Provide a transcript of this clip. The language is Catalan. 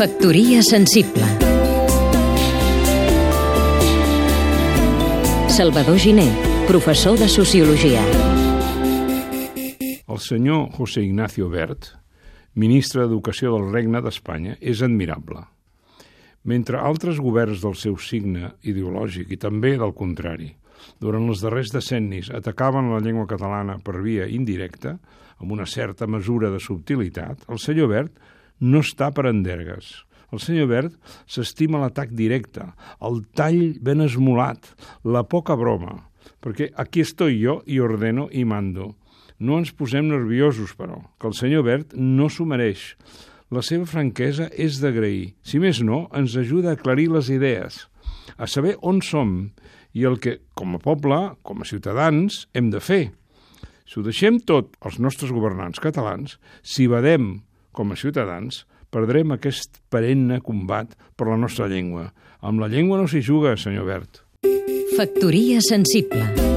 Factoria sensible Salvador Giné, professor de Sociologia El senyor José Ignacio Bert, ministre d'Educació del Regne d'Espanya, és admirable. Mentre altres governs del seu signe ideològic i també del contrari, durant els darrers decennis atacaven la llengua catalana per via indirecta, amb una certa mesura de subtilitat, el senyor Bert no està per endergues. El senyor Bert s'estima l'atac directe, el tall ben esmolat, la poca broma, perquè aquí estoy jo i ordeno i mando. No ens posem nerviosos, però, que el senyor Bert no s'ho mereix. La seva franquesa és d'agrair. Si més no, ens ajuda a aclarir les idees, a saber on som i el que, com a poble, com a ciutadans, hem de fer. Si ho deixem tot als nostres governants catalans, si badem com a ciutadans, perdrem aquest perenne combat per la nostra llengua. Amb la llengua no s'hi juga, senyor Bert. Factoria sensible